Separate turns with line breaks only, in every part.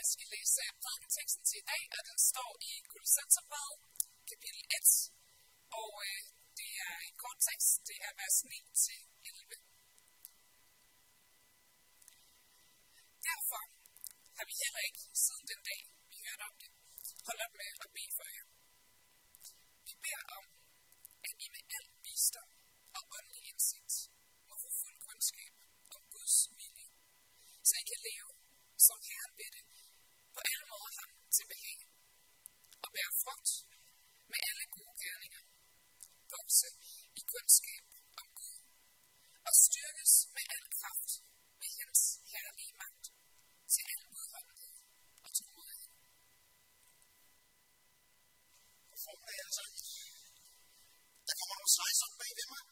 Jeg skal læse prædikenteksten til i dag, og den står i Kolossenserbrevet, kapitel 1. Og øh, det er en kort tekst, det er vers 9 til 11. Derfor har vi heller ikke siden den dag, vi hørte om det, holdt op med at bede for jer. Vi beder om, at I med al visdom og åndelig indsigt må få fuld kundskab om Guds vilje, så I kan leve, som Herren ved det, på alle ham til behag, og bære frugt med alle gode gerninger, vokse i kundskab om Gud, og styrkes med al kraft med hans herlige magt til al udholdenhed og tålmodighed.
formiddag alle sammen. Der kommer nogle slides op bag ved mig,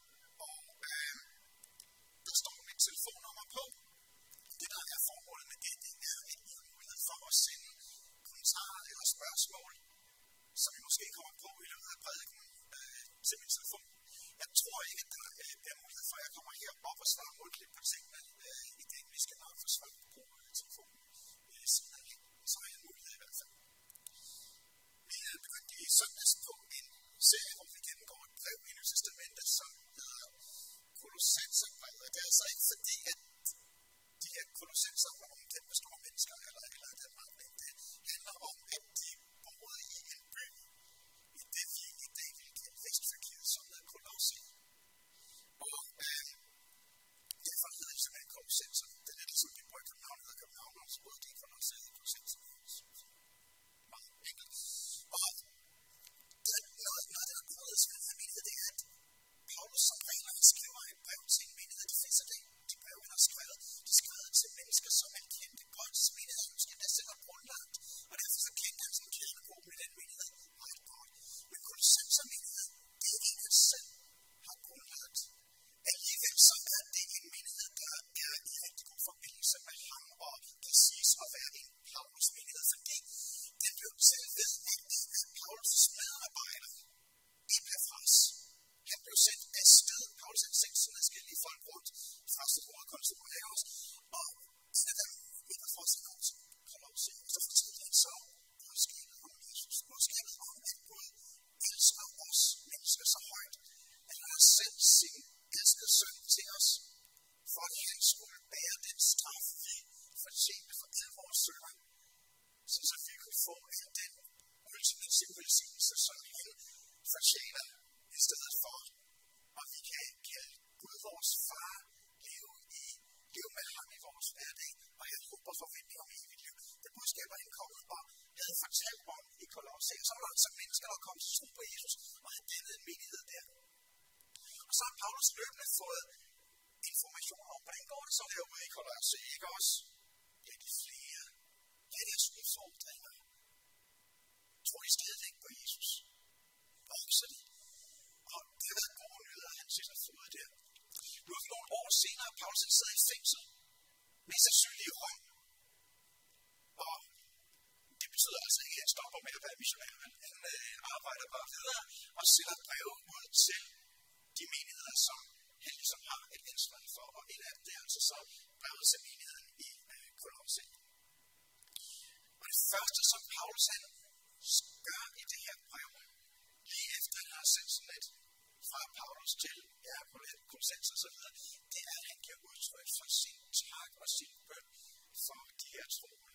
som Så der altså mennesker, der kom til tro på Jesus, og han dannede en menighed der. Og så har Paulus løbende fået information om, hvordan går det så derude i Kolosse, ikke også? Ja, de flere. Ja, deres udfordringer. Tror de stadigvæk på Jesus? Vokser de? Og det har været gode nyheder, han selv har fået der. Nu er vi nogle år senere, Paulus sidder i fængsel, mest sandsynligt i Rom. Og det betyder altså ikke, at han stopper med at være missionær. Han, han øh, arbejder bare videre og sender breve ud til de menigheder, som han ligesom har et ansvar for. Og et af dem, det er altså så brevet til menigheden i øh, Kolosse. Og det første, som Paulus han gør i det her brev, lige efter han har sendt sådan et fra Paulus til ja, konsens og så videre, det er, at han giver udtryk for sin tak og sin bøn for de her troende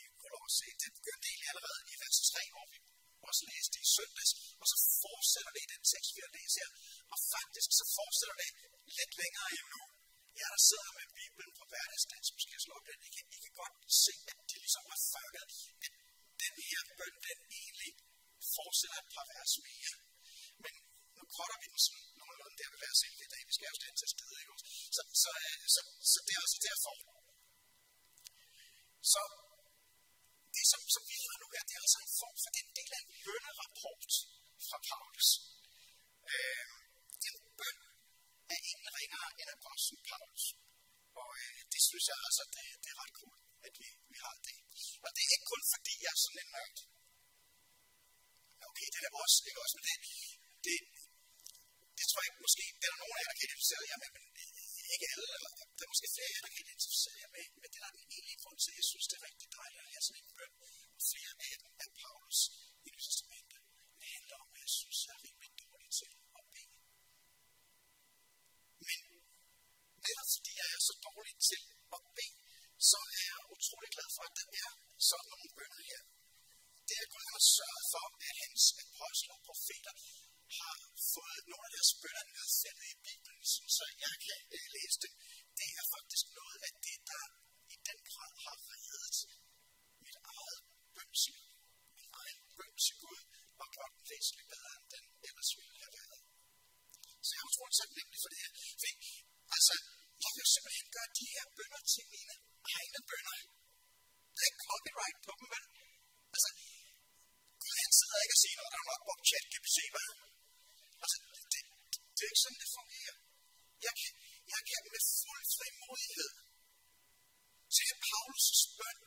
i Kolosse. Det begyndte egentlig allerede i vers 3, hvor vi også læste i søndags, og så fortsætter det i den tekst, vi har læst her. Og faktisk så fortsætter det lidt længere endnu. Jeg der sidder med Bibelen på hverdagsdags, måske slå op den, I kan, I kan godt se, at det ligesom har fanget, at den her bøn, den egentlig fortsætter et par vers mere. Men nu korter vi den sådan nogenlunde der ved vers 11 i dag. Vi skal jo stænde til stede, ikke også? Så, så, øh, så, så det er også derfor. Så det, som, som vi har nu her, det er altså en form for en del af en bønnerapport fra Paulus. Øh, den bøn er ingen ringere end apostlen Paulus. Og øh, det synes jeg altså, det, det er ret cool, at vi, vi har det. Og det er ikke kun fordi, jeg er sådan en nørd. Okay, det er også, ikke også, men det, det, det tror jeg måske, det er der nogen af jer, der kan identificere jer med, men øh, ikke alle, eller det der er måske flere, jeg kan identificere jer med, men det er den egentlige grund til, at jeg synes, det er rigtig dejligt at have sådan en bøn. Og flere af dem er Paulus i Nye Testamentet. Det handler om, at jeg synes, jeg er rimelig dårlig til at bede. Men netop fordi jeg er så dårlig til at bede, så er jeg utrolig glad for, at der er sådan nogle bønder her. Det er Gud har sørget for, at hans apostler og profeter har fået nogle af deres bønder nedsættet i Bibelen, sådan så jeg kan øh, læse det. Det er faktisk noget af det, der i den grad har reddet mit eget bønsliv. Min egen bøn til Gud var gjort væsentligt bedre, end den ellers ville have været. Så jeg er utrolig taknemmelig for det her. Fordi, altså, jeg vil simpelthen gøre de her bønder til mine egne bønder. Der er ikke copyright på dem, vel? Altså, Gud han sidder ikke og siger at der er nok brugt chat kan vi se, hvad? Altså, det, det, det, er ikke sådan, det fungerer. Jeg kan, jeg kan med fuld frimodighed tage Paulus' bøn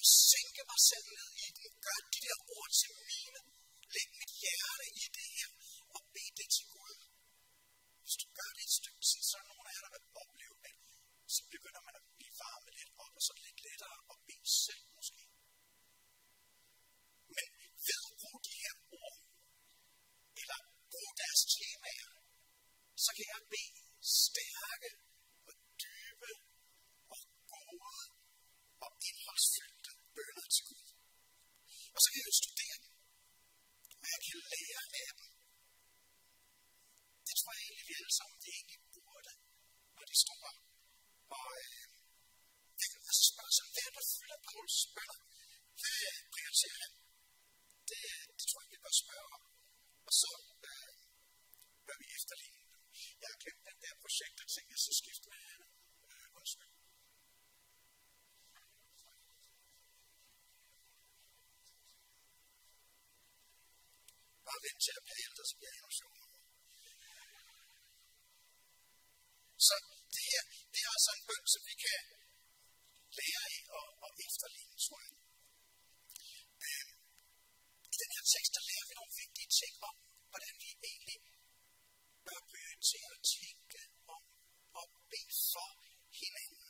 og sænke mig selv ned i den. Gør de der ord til mine. Læg mit hjerte i det her og bed det til Gud. Hvis du gør det et stykke tid, så er nogen af jer, der vil opleve, at så begynder man at blive varmet lidt op, og så lidt lettere at bede selv måske. Men ved at bruge de her ord, eller bruge deres temaer, så kan jeg bede stærke og dybe og gode og indholdsfyldte bønder til Gud. Og så kan jeg jo studere dem, og jeg kan lære af dem. Det tror jeg egentlig, vi alle sammen det egentlig burde, når de står her. Og øh, jeg kan altså spørge sig, hvad er der fylder Pauls bønder? Hvad prioriterer han? Det, det tror jeg, vi bør spørge om. Og så øh, bør vi efterligne. Jeg har kendt den der projekt, og tænker jeg så skifte med øh, undskyld. Bare vent til at blive ældre, så bliver jeg endnu sjovere. Så det her, det er altså en bøn, som vi kan lære af og, og efterligne, tror jeg. Øh, I den her tekst, der lærer vi nogle vigtige ting om, hvordan vi egentlig bør til at tænke om og bede for hinanden.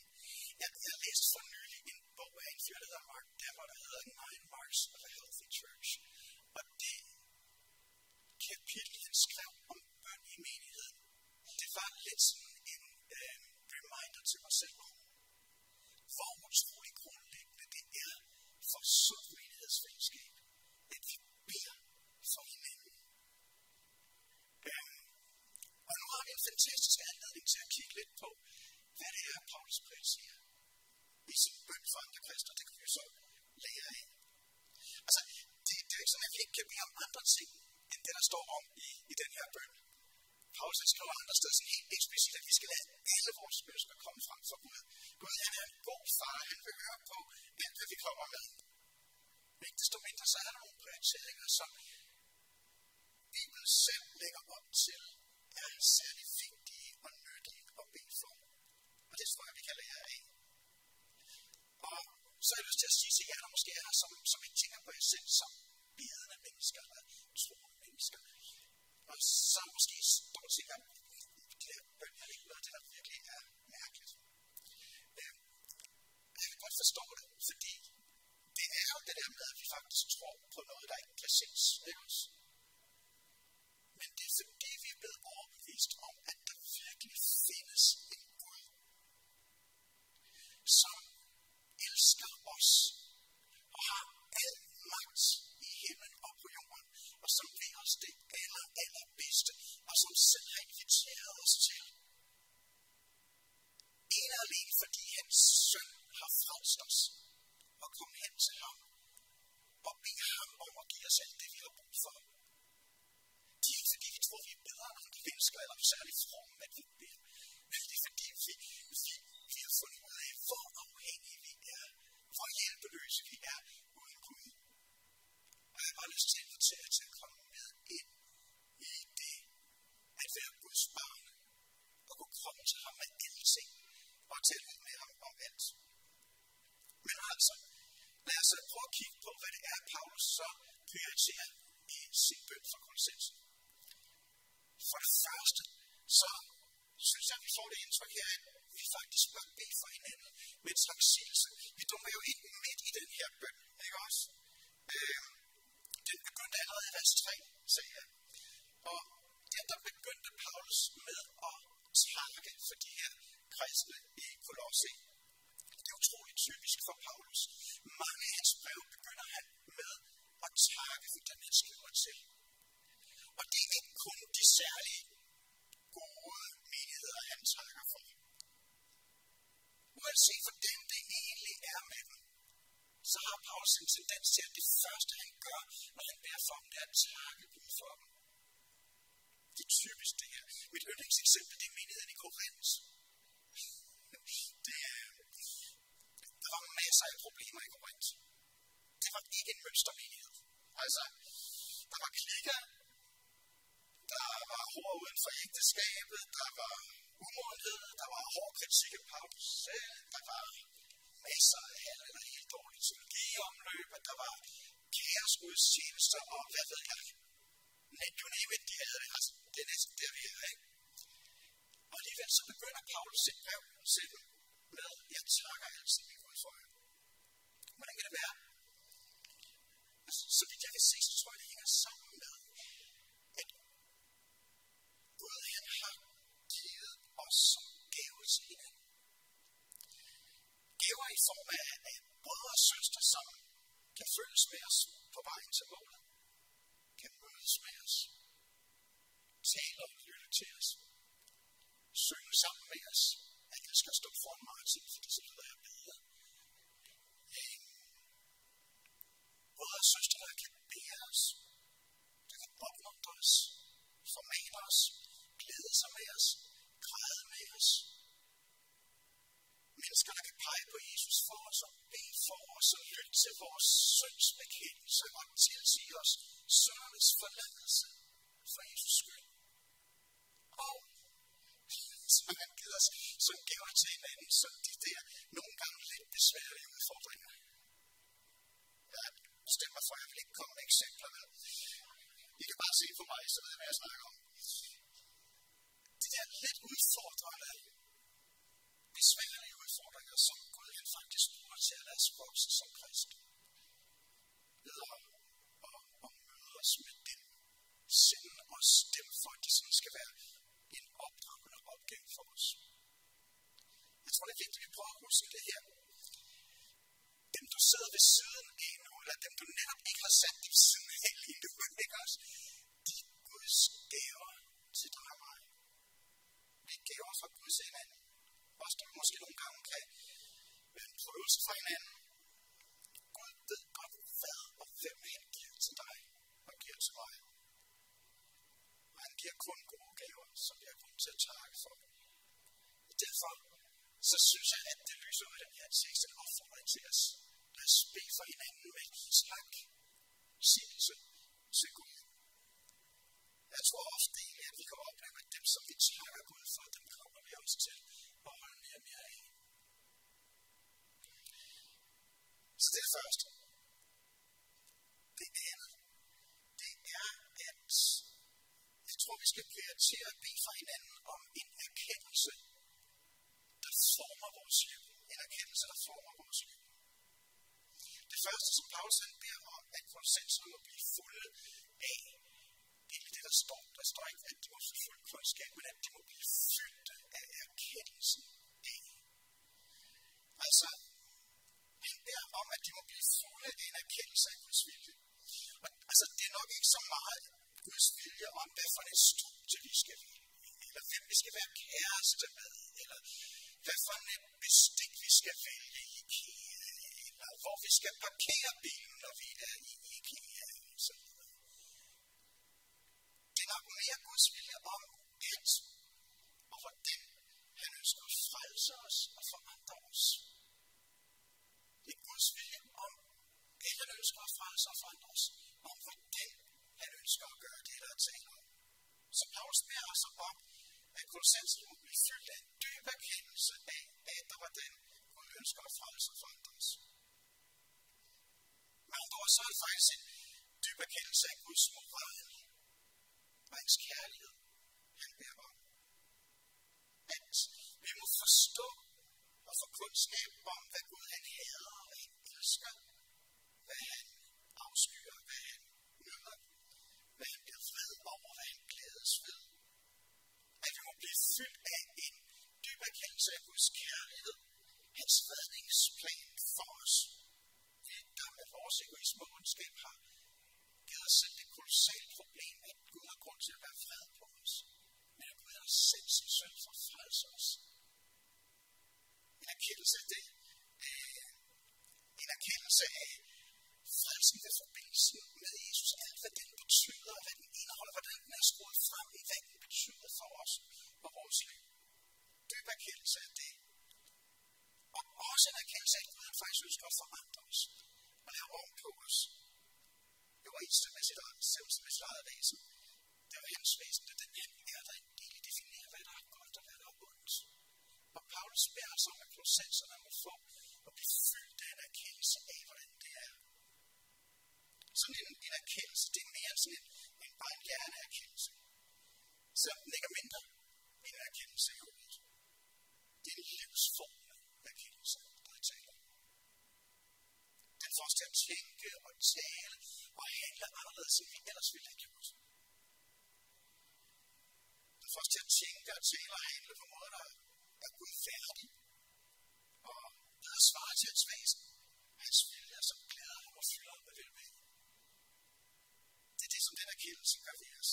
Jeg, jeg læste for nylig en bog af en fyr, der hedder Mark Dapper, der hedder Nine Marks of a Healthy Church. Og det kapitel, han skrev om bøn i menigheden, det var lidt sådan en øh, reminder til mig selv om, hvor utrolig grundlæggende det er for sund menighedsfællesskab, at vi beder for hinanden. Øhm, og nu har vi en fantastisk anledning til at kigge lidt på, hvad det er, Paulus prioriterer i sin bøn for andre kristne. Det kan vi jo så lære af. Altså, det, det er ikke sådan, at vi ikke kan bede om andre ting, end det, der står om i, i den her bøn. Paulus skriver andre steder sådan helt eksplicit, at vi skal lade alle vores ønsker komme frem for Gud. Gud han er en god far, han vil høre på alt, hvad vi kommer med. Men ikke desto mindre, så er der nogle prioriteringer, som Bibelen selv lægger op til, er særlig fint og nyttige at bede for. Og det tror jeg, vi kan lære af. Og så har jeg lyst til at sige til jer, der måske er her, som, som ikke tænker på jer selv som bedende mennesker, eller troende mennesker. Og så måske står og tænker, det der bøn er ikke noget, det der virkelig er mærkeligt. Øh, jeg kan godt forstå det, fordi det er jo det der med, at vi faktisk tror på noget, der ikke kan ses. Ikke også? Men det er fordi, så herren, vi faktisk bør bede for hinanden med en slags sigelse. Vi dumper jo ind midt i den her bøn, ikke også? Øh, den begyndte allerede i vers 3, sagde jeg. Og der, der begyndte Paulus med at takke for de her kristne i Kolosse. Det er utroligt typisk for Paulus. Mange af hans breve begynder han med at takke for den, han skriver til. Og det er ikke kun de særlige se, hvordan det egentlig er med dem, så har Paulus en tendens til, at det første, han gør, når han beder for dem, det er at takke Gud for dem. Det er typisk det her. Mit yndlingseksempel, det er menigheden i Korinth. Det er, der var masser af problemer i Korinth. Det var ikke en mønstermenighed. Altså, der var klikker, der var hård uden for ægteskabet, der var umodenhed, der var hård kritik af Paulus selv, der var masser af halv eller helt dårlige teologiomløb, der var kaosgudstjenester og hvad ved jeg. Net you name it, de havde det. Altså, det er næsten der, vi er, ikke? Og alligevel så begynder Paulus sit brev selv med, jeg takker altid min Gud for jer. Hvordan kan det være? Altså, så vidt jeg kan se, så tror jeg, det hænger sammen med, at Gud han har os som gave til hinanden. Gaver i form af, af brødre og søstre, som kan følges med os på vejen til målet. Kan mødes med os. Tale og lytte til os. Synge sammen med os. at Jeg skal stå foran mig til, fordi så lyder jeg bedre. Brødre og søstre, der kan bære os. Der kan opmuntre os. Formane os. Glæde sig med os. Græde med os. Mennesker, der kan pege på Jesus for os og bede for os og lytte til vores synds bekendelse og tilsige os syndernes forladelse for Jesus skyld. Og som han giver os som gaver til hinanden, så de der nogle gange lidt besværlige udfordringer. Jeg bestemmer for, at jeg vil ikke komme med eksempler. Men I kan bare se på mig, så ved jeg, hvad jeg snakker om er lidt udfordrende, besværlige udfordringer, som Gud han faktisk bruger til at lade os vokse som kristne. Ved at, at, at møde os med dem. sende os dem for, at det sådan skal være en opdragende opgave for os. Jeg tror, det er vigtigt, at vi prøver at huske det her. Dem, du sidder ved siden af nu, eller dem, du netop ikke har sat ved siden af lige nu, ikke også? De er Guds gaver til dig og gaver fra Gud til hinanden. Også der måske nogle gange kan være en prøvelse for hinanden. Gud ved godt, hvad og hvem han giver til dig og giver til mig. Og han giver kun gode gaver, som jeg kun til at takke for. Og derfor så synes jeg, at det lyser ud af den her tekst at opfordrer til os. Lad os bede for hinanden med snak, sigelse til Gud. Jeg tror ofte egentlig, at vi kan opleve, at dem, som vi takker Gud for, dem kommer vi også til at holde mere og mere af. Så det er det første. Det andet, det er, at jeg tror, vi skal prioritere at bede for hinanden om en erkendelse, der former vores liv. En erkendelse, der former vores liv. Det første, som Paulus han beder om, at vores kolossenserne må blive fulde af, ikke det, der står. Der står ikke, at de må få fuld kundskab, men at de må blive fyldte af erkendelsen af. Altså, han beder om, at de må blive fulde af en erkendelse af Guds vilje. Og, altså, det er nok ikke så meget Guds vilje om, hvad for en studie vi skal vælge, eller hvem vi skal være kæreste med, eller hvad for et bestik vi skal vælge i IKEA, eller hvor vi skal parkere bilen, når vi er i IKEA. Så det er nok mere Guds vilje om, at og hvordan han ønsker at frelse os og forandre os. Det er Guds vilje om, at han ønsker at frelse og forandre os, om hvordan han ønsker at gøre det, der er tale om. Så Paulus beder os om, at Kolossensen må blive fyldt af en dyb erkendelse af, at og hvordan den, Gud ønsker at frelse og forandre os. Men andre ord, så er det faktisk en dyb erkendelse af Guds moral og hans kærlighed, men det var, at vi må forstå og få kundskab om, hvad Gud han hader og han elsker, hvad han afskyer, hvad han nyder, hvad han bliver vred over, hvad han glædes ved. At vi må blive fyldt af en dyb erkendelse af Guds kærlighed, hans redningsplan for os. Der med vores egoisme og ondskab har givet os selv det kolossale problem, at Gud har grund til at være fred på os. Gud har sendt sin søn for at frelse os. En erkendelse af det. Øh, en erkendelse af frelsen ved forbindelsen med Jesus. Alt hvad den betyder, hvad den indeholder, hvordan den er skruet frem i, hvad den betyder for os og vores liv. Dyb erkendelse af det. Og også en erkendelse af, at Gud faktisk ønsker at forandre os og lave oven på os i overensstemmelse med sit eget væsen. Det er hans væsen, det er den, han er der Og Paulus bærer os om, at processerne må få at blive fyldt af en erkendelse af, hvordan det er. Sådan en, en erkendelse, det er mere end sådan en, en bare en hjerneerkendelse. Selvom den ikke er mindre end en erkendelse i hovedet. Det er en livsformende erkendelse, der er tale om. Den får os til at tænke og tale og handle anderledes, end vi ellers ville have gjort. Den får os til at tænke og tale og handle på måder, der er Gud færdig. Og bedre svarer til hans væsen. Hans vilje, som glæder ham og fylder ham med velbehag. Det er det, som den erkendelse gør ved os.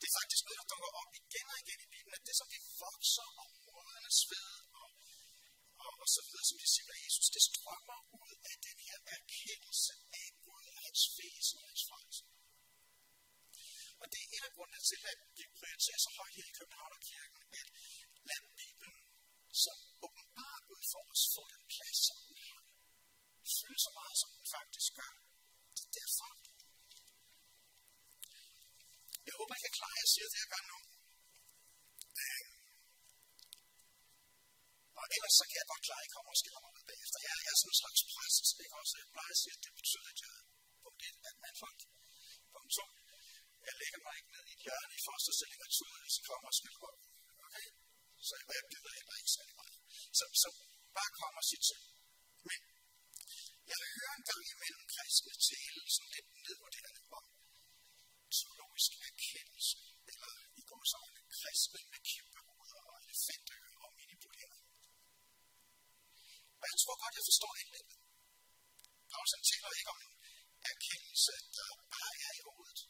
Det er faktisk noget, der dukker op igen og igen i Bibelen, at det, som vi vokser og modernes ved og, og, og så videre, som discipler af Jesus, det strømmer ud af den her erkendelse af Gud og hans væsen og hans frelse. Og det er en af grundene til, at vi prioriterer så højt her i København og kirken, at lad Bibelen som åbenbart Gud for os få den plads, som den har. Fylde så meget, som den faktisk gør. Det er derfor. Jeg håber, jeg kan klare, at jeg siger det, jeg gør nu. Øhm. Og ellers så kan jeg godt klare, at I kommer og skiller mig med bagefter. Jeg jeg er sådan en slags præst, ikke også? Jeg plejer at sige, at det betyder, at jeg punkt 1 er mandfolk. Punkt 2. Jeg lægger mig ikke ned i et hjørne i første stilling og tuder, hvis I kommer og skiller mig. Okay? Så jeg, jeg gider heller ikke særlig meget. Så, så bare kom og sig til. Men jeg hører en gang imellem kristne tale sådan lidt nedvurderende om teologisk erkendelse, eller i går sammen kristne med kæmpe hoveder og elefantører og minibulærer. Og jeg tror godt, jeg forstår indlægget. Paulus han taler ikke om en erkendelse, der bare er i hovedet.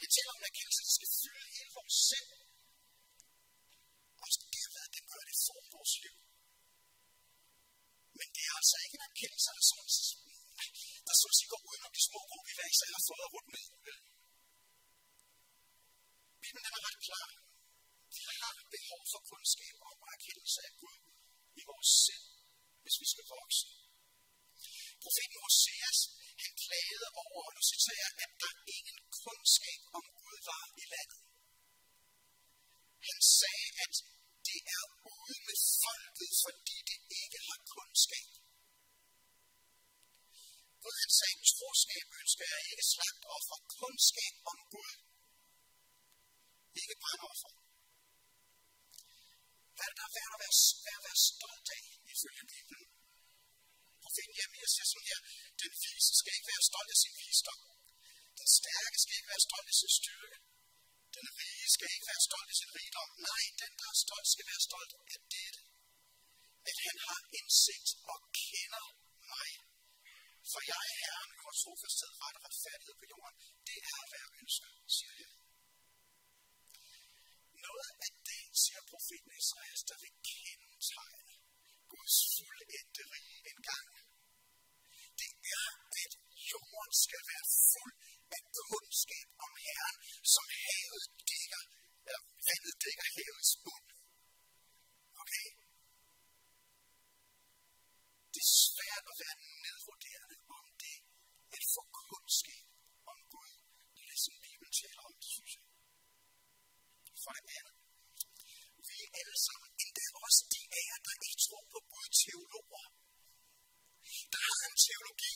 Han taler om en erkendelse, der skal fylde hele vores sind. Og derved, for vores liv. Men det er altså ikke en erkendelse, der sådan, der så at sige går uden om de små grupper, vi hver især har fået rundt med. Bibelen er ret klar. Vi har behov for kundskab om og erkendelse af Gud i vores sind, hvis vi skal vokse. Profeten Hoseas, han klagede over, og nu citerer at der ingen kundskab om Gud var i landet. Han sagde, at det er ud med folket, fordi det ikke har kundskab. Gud han sagde, troskab ønsker jeg ikke slagt offer, kundskab om Gud. Ikke brandoffer. Hvad er der værd at være, værd at være stolt af, ifølge Bibelen? Profeten Jeremia siger sådan her, den vise skal ikke være stolt af sin visdom. Den stærke skal ikke være stolt af sin styrke. Den rige skal ikke være stolt i sin rigdom. Nej, den, der er stolt, skal være stolt af dette. At han har indsigt og kender mig. For jeg er Herren, Guds trofasthed, ret og retfærdighed på jorden. Det er, hvad jeg ønsker, siger jeg. Noget af det, siger profeten Esajas, der vil kendetegne Guds fuldendte rige engang. Det er, at jorden skal være fuld som havet dækker, eller vandet dækker havets bund. Okay? Det er svært at være nedvurderende om det, at få kundskab om Gud. Det er det, som Bibelen taler om, det synes jeg. For det andet, vi er alle sammen, endda også de af jer, der ikke tror på Gud, teologer. Der har en teologi.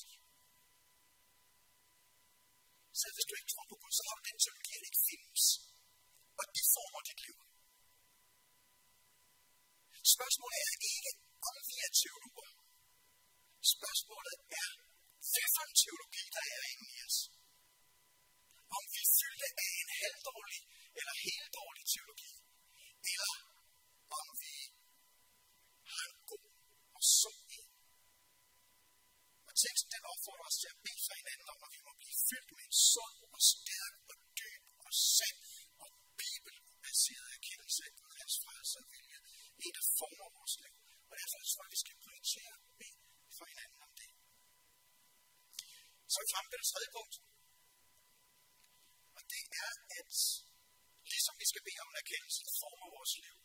Så hvis du ikke tror på Gud, så har du den teologi, der ikke findes. Og de former dit liv. Spørgsmålet er ikke, om vi er teologer. Spørgsmålet er, hvad for en teologi, der er inde i os. Om vi fyldte af en halvdårlig eller helt dårlig teologi, eller om vi har en god og sund en. Og teksten den opfordrer os til at bede for hinanden om, at vi må blive fyldt med en sund og stærk og dyb og sand og bibelbaseret erkendelse af Guds frelse og vilje. En, der former vores liv. Og derfor tror at vi skal prioritere at bede for hinanden om det. Så er vi fremme ved det tredje punkt. Og det er, at ligesom vi skal bede om en erkendelse, der former vores liv,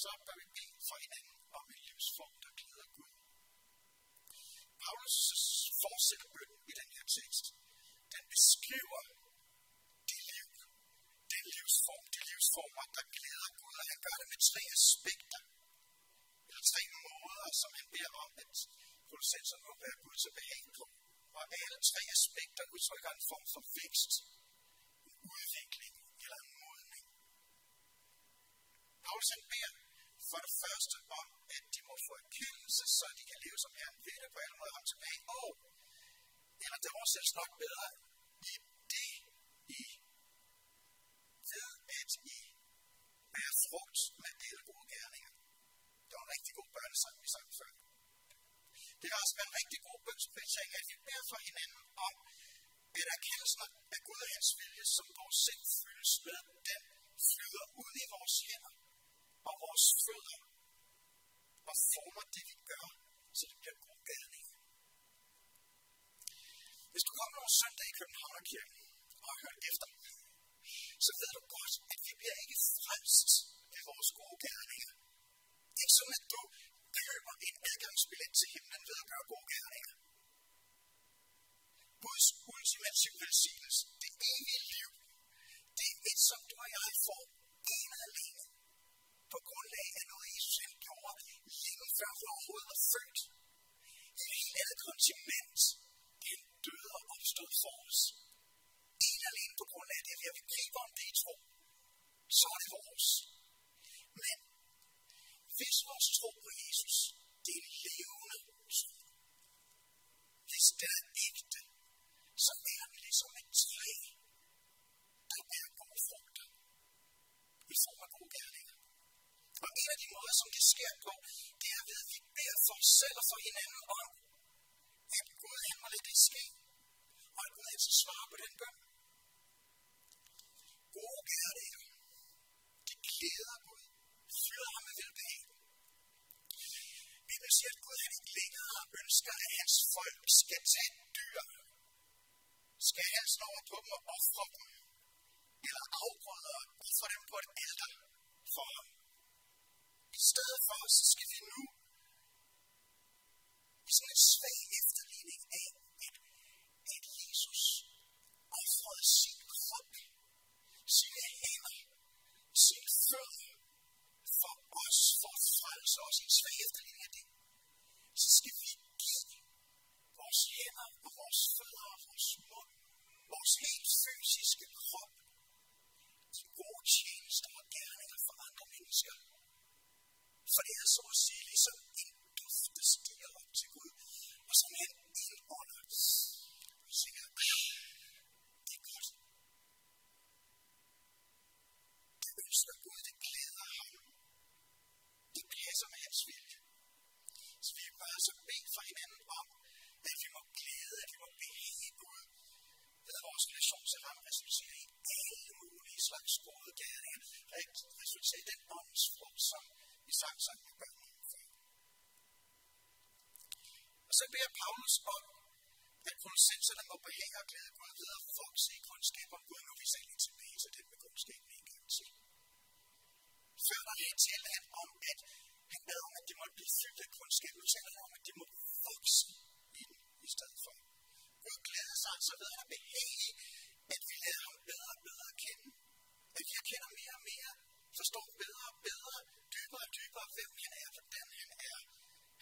så bør vi bede for hinanden om en livsform, der glæder Gud. Paulus fortsætter bønden i den her tekst. Den beskriver den livsform, de livsformer, der glæder Gud, og han gør det med tre aspekter, eller tre måder, som han beder om, at producenten må være Gud til behag på. Og alle tre aspekter udtrykker en form for vækst, en udvikling eller en modning. Paulus beder for det første om, at de må få erkendelse, så de kan leve som Herren ved det på alle måder ham tilbage. Og, eller det oversættes nok bedre, i det I ved, at I bærer frugt med alle gode gerninger. Det var en rigtig god børnesang, vi sang før. Det kan også være en rigtig god bønskvitering, at vi beder for hinanden om, at erkendelsen af Gud og hans vilje, som vores sind fyldes med, den flyder ud i vores hænder og vores fødder og former det, vi gør, så det bliver god gerning. Hvis du kommer nogle søndag i Københavnerkirken og har hørt efter, så ved du godt, at vi bliver ikke frelst ved vores gode gerninger. Det er ikke sådan, at du køber en adgangsbillet til himlen ved at gøre gode gerninger. Guds ultimative velsignelse, det evige liv, det er et, som du og jeg får for hinanden om, at Gud han må lade det ske. Og at Gud altså svarer på den bøn. Gode gerninger, de glæder Gud, fylder ham med velbehag. Bibelen siger, at Gud han ikke længere ønsker, at hans folk skal tage dyr, skal halsen over på dem og ofre dem, eller afgrøder og ofre dem på et alter for ham. I stedet for, så skal vi nu sådan en svag efterligning af, at, at Jesus offrede sin krop, sine hænder, sin fødder for os, for at frelse os i en svag efterligning af det, så skal vi give vores hænder og vores fødder og vores mund, vores helt fysiske krop, de gode tjenester og gerninger for andre mennesker. For det er så at sige ligesom en duft, der stiger op til Gud, og som han indånder siger, det er godt. Det ønsker Gud, det glæder ham. Det passer med hans vilje. Så vi må altså bede for hinanden om, at vi må glæde, at vi må behage Gud, ved at vores relation til ham resulterer i alle mulige slags gode gerninger, resulterer i den åndsfrugt, som vi sagt sammen med børnene før. Og så beder Paulus om, at kolossenserne må behage og glæde Gud ved at vokse i kundskab om Gud. Nu vi selv er tilbage til den med kundskaben en gang til. Før der lige talte han om, at han bad om, at det måtte blive fyldt af kundskab. Nu taler han om, at det må vokse i den i stedet for. Gud glæder sig altså ved at behage, at vi lærer ham bedre og bedre at kende. At vi kender mere og mere, forstår bedre og bedre, dybere og dybere, hvem han er, hvordan han er.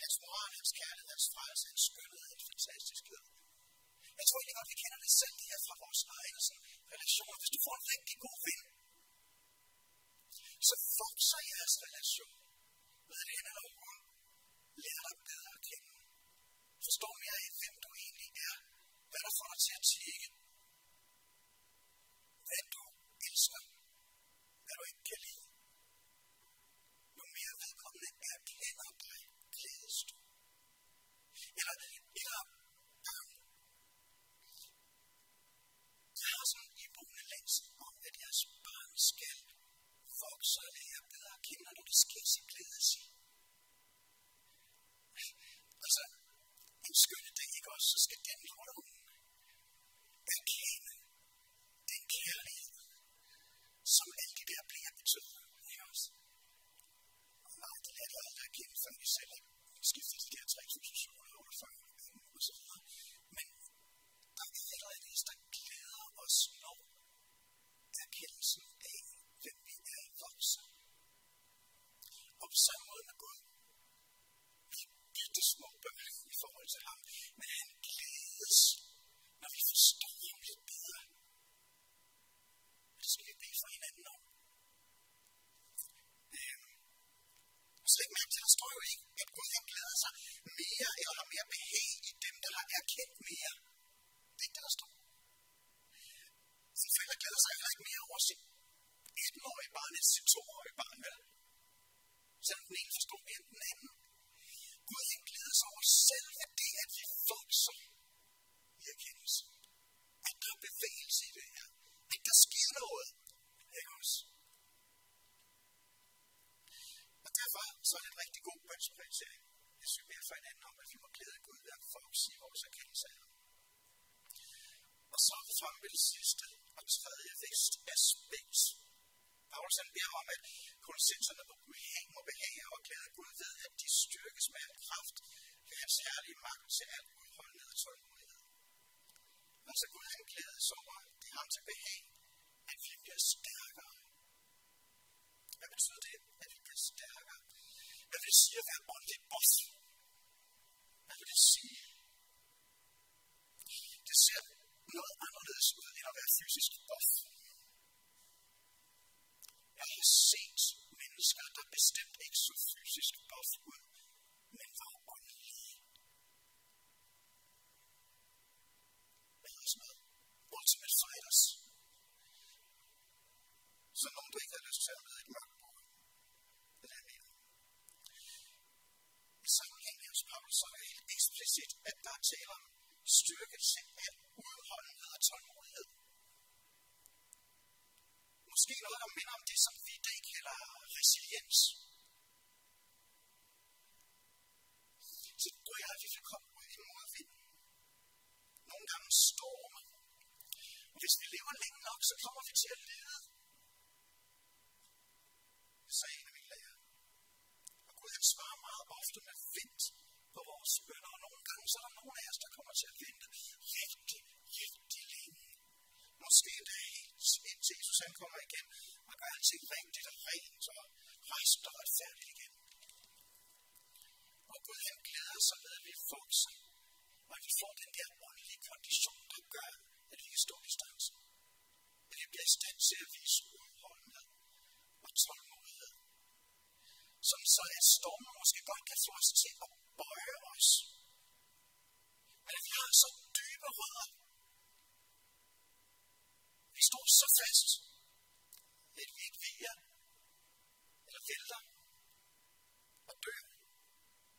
Hans moral, hans kærlighed, hans frelse, hans skønhed, hans fantastiskhed. Jeg tror egentlig godt, vi kender det selv det her fra vores egne altså, relationer. Hvis du får en rigtig god ven, så vokser jeres relation ved at han eller hun lærer dig bedre at kende. Forstår mere af, hvem du egentlig er. Hvad der får dig til at tjekke. Hvad du elsker. Hvad du ikke kan lide. Jo mere vedkommende erkender dig, glædes du. Eller, eller børn. Jeg har sådan en iboende længsel om, at jeres børn skal vokse og lære bedre at kende, når det sker, så glædes I. Og til ham. Men han glædes, når vi forstår ham lidt bedre. Det skal vi bede for hinanden om. Øhm, og så ikke mærke til, der står jo ikke, at Gud han glæder sig mere eller har mere behag i dem, der har erkendt mere. Det er ikke det, der står. Sin forældre glæder sig heller ikke mere over sit 18-årige barn end sit 2-årige barn, vel? Selvom den ene forstår mere end den anden. Gud han glæder sig over selve det, at vi vokser i erkendelse. At der er bevægelse i det her. At der sker noget. Ikke også? Og derfor så er det en rigtig god bønsprioritering. Jeg synes, vi for hinanden om, at vi må glæde Gud ved at vokse i vores erkendelse af ham. Og så er vi fremme ved det sidste og tredje vækst aspekt. Paulus han beder om, at kolossenserne må behage, må behage og glæde Gud ved, at de styrkes med al kraft ved hans herlige magt til al udholdenhed og tålmodighed. Altså Gud han glædes over, det er ham til behag, at vi bliver stærkere. Hvad betyder det, at vi bliver stærkere? Hvad vil det sige at være åndeligt boss? Hvad vil det sige? Det ser noget anderledes ud end at være fysisk buff. Jeg har set mennesker, der bestemt ikke så fysisk buff ud, men var åndelige. Hvad hedder sådan noget? Ultimate Fighters. Så nogen, du ikke har lyst til at med et mørkt bord. Det er det, jeg mener. I sammenhæng hos Paulus så er det helt eksplicit, at om styrkelse af udholdenhed og tålmodighed. Måske noget, der minder om det, som vi i dag kalder resiliens. Så du og jeg, vi vil komme ud i modvind. Nogle gange storme. Og hvis vi lever længe nok, så kommer vi til at lide. Det sagde en af mine lærer. Og Gud han svarer meget ofte med vind på vores bønder, gange så er der nogle af os, der kommer til at vente rigtig, rigtig længe. Måske endda helt indtil Jesus han kommer igen og gør alting rigtigt og rent og rejst og retfærdigt igen. Og Gud han glæder sig med, at vi vokser, og at vi får den der åndelige kondition, der gør, at vi kan stå i distancen. At vi bliver i stand til at vise udholdenhed og tålmodighed. Som så at stormen måske godt kan få os til at bøje os. At vi har så dybe rødder. Vi står så fast, at vi ikke viger eller vælter og dør,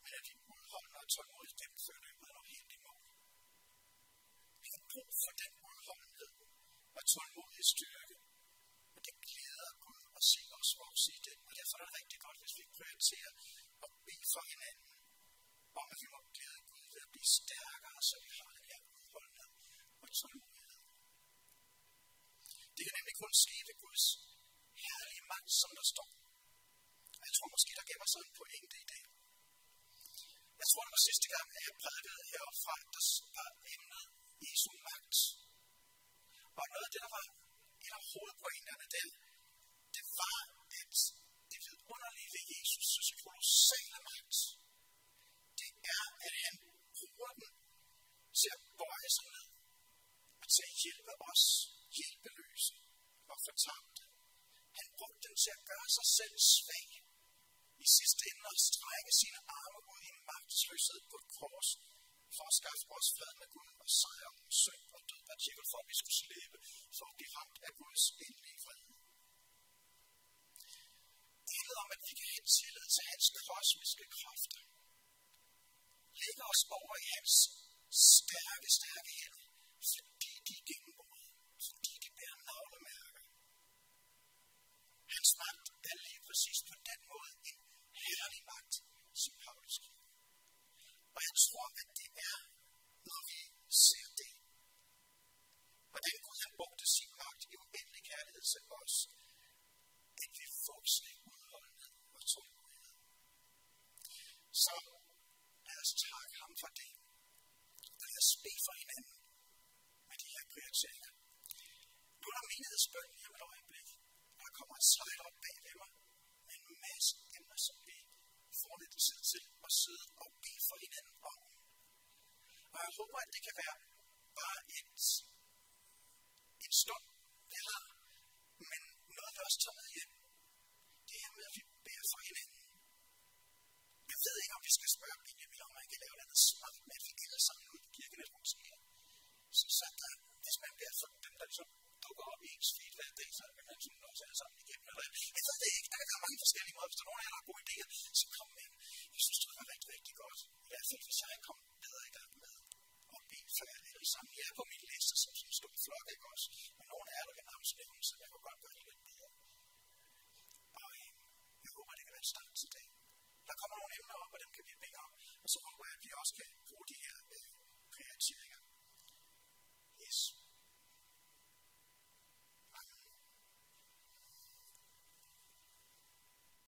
men at vi udholder og tålmodigt gennemfører løbet og helt i mål. Vi har brug for den udholdenhed og tålmodige styrke, og det glæder Gud at se os vokse i den, og derfor er det rigtig godt, hvis vi prioriterer at bede for hinanden om, at vi må glæde til at blive stærkere, så vi har den her udholdenhed og tålmodighed. Det kan nemlig kun ske ved Guds herlige magt, som der står. Og jeg tror måske, der gemmer sig en pointe i dag. Jeg tror, det var sidste gang, at jeg prædikede herfra, der var emnet Jesu magt. Og noget af det, der var en af hovedpointerne der, det var, at det vidunderlige ved Jesus' kolossale magt, det er, at han til at bøje sig ned og til at hjælpe os hjælpeløse og fortabte. Han brugte den til at gøre sig selv svag. I sidste ende at strække sine arme ud i magtesløshed på et kors, for at skaffe os fred med Gud og sejre om synd og død partikel, for at vi skulle slippe for at blive ramt af Guds endelige fred. Billedet om, at vi kan have tillid til hans kosmiske kræfter. Lægge os over i hans stærke, stærke hænder, fordi de gennembrud, fordi de bærer navlemærker. Hans magt er lige præcis på den måde en herlig magt, som Paulus skriver. Og jeg tror, at det er, når vi ser det, hvordan Gud har brugt sin magt i uendelig kærlighed til os, at vi vokser i udholdenhed og tålmodighed. Så lad os takke ham for det. Bede for hinanden med de her prioriteringer. Nu er der menighedsbøn lige om et øjeblik. Der kommer et slide op bag ved mig med en masse emner, som vi får lidt tid til at sidde og bede for hinanden om. Og jeg håber, at det kan være bare et, en stund, det eller, men noget, vi også tager med hjem. Det her med, at vi beder for hinanden. Jeg ved ikke, om vi skal spørge Benjamin, om man kan lave noget smart med, at vi alle sammen ud på kirkenet måske. Så sagt der, hvis man bliver sådan, dem, der ligesom dukker op i ens feed hver dag, så kan man sådan også alle sammen igennem. Eller, jeg ved det ikke, der kan være mange forskellige måder. Hvis der er nogen af jer, der har gode idéer, så kom med. Jeg synes, det var rigtig, rigtig godt. I hvert fald, hvis jeg kom bedre i gang med at bede for jer alle sammen. Jeg er på min liste som sådan en stor flok, ikke også? Men nogen af jer, der kan navnsnævne, så jeg kunne godt gøre det lidt bedre. Og øh, jeg håber, det kan være en start til dag. Der kommer nogle emner op, og dem kan vi bede om. Og så håber jeg, at vi også kan bruge de her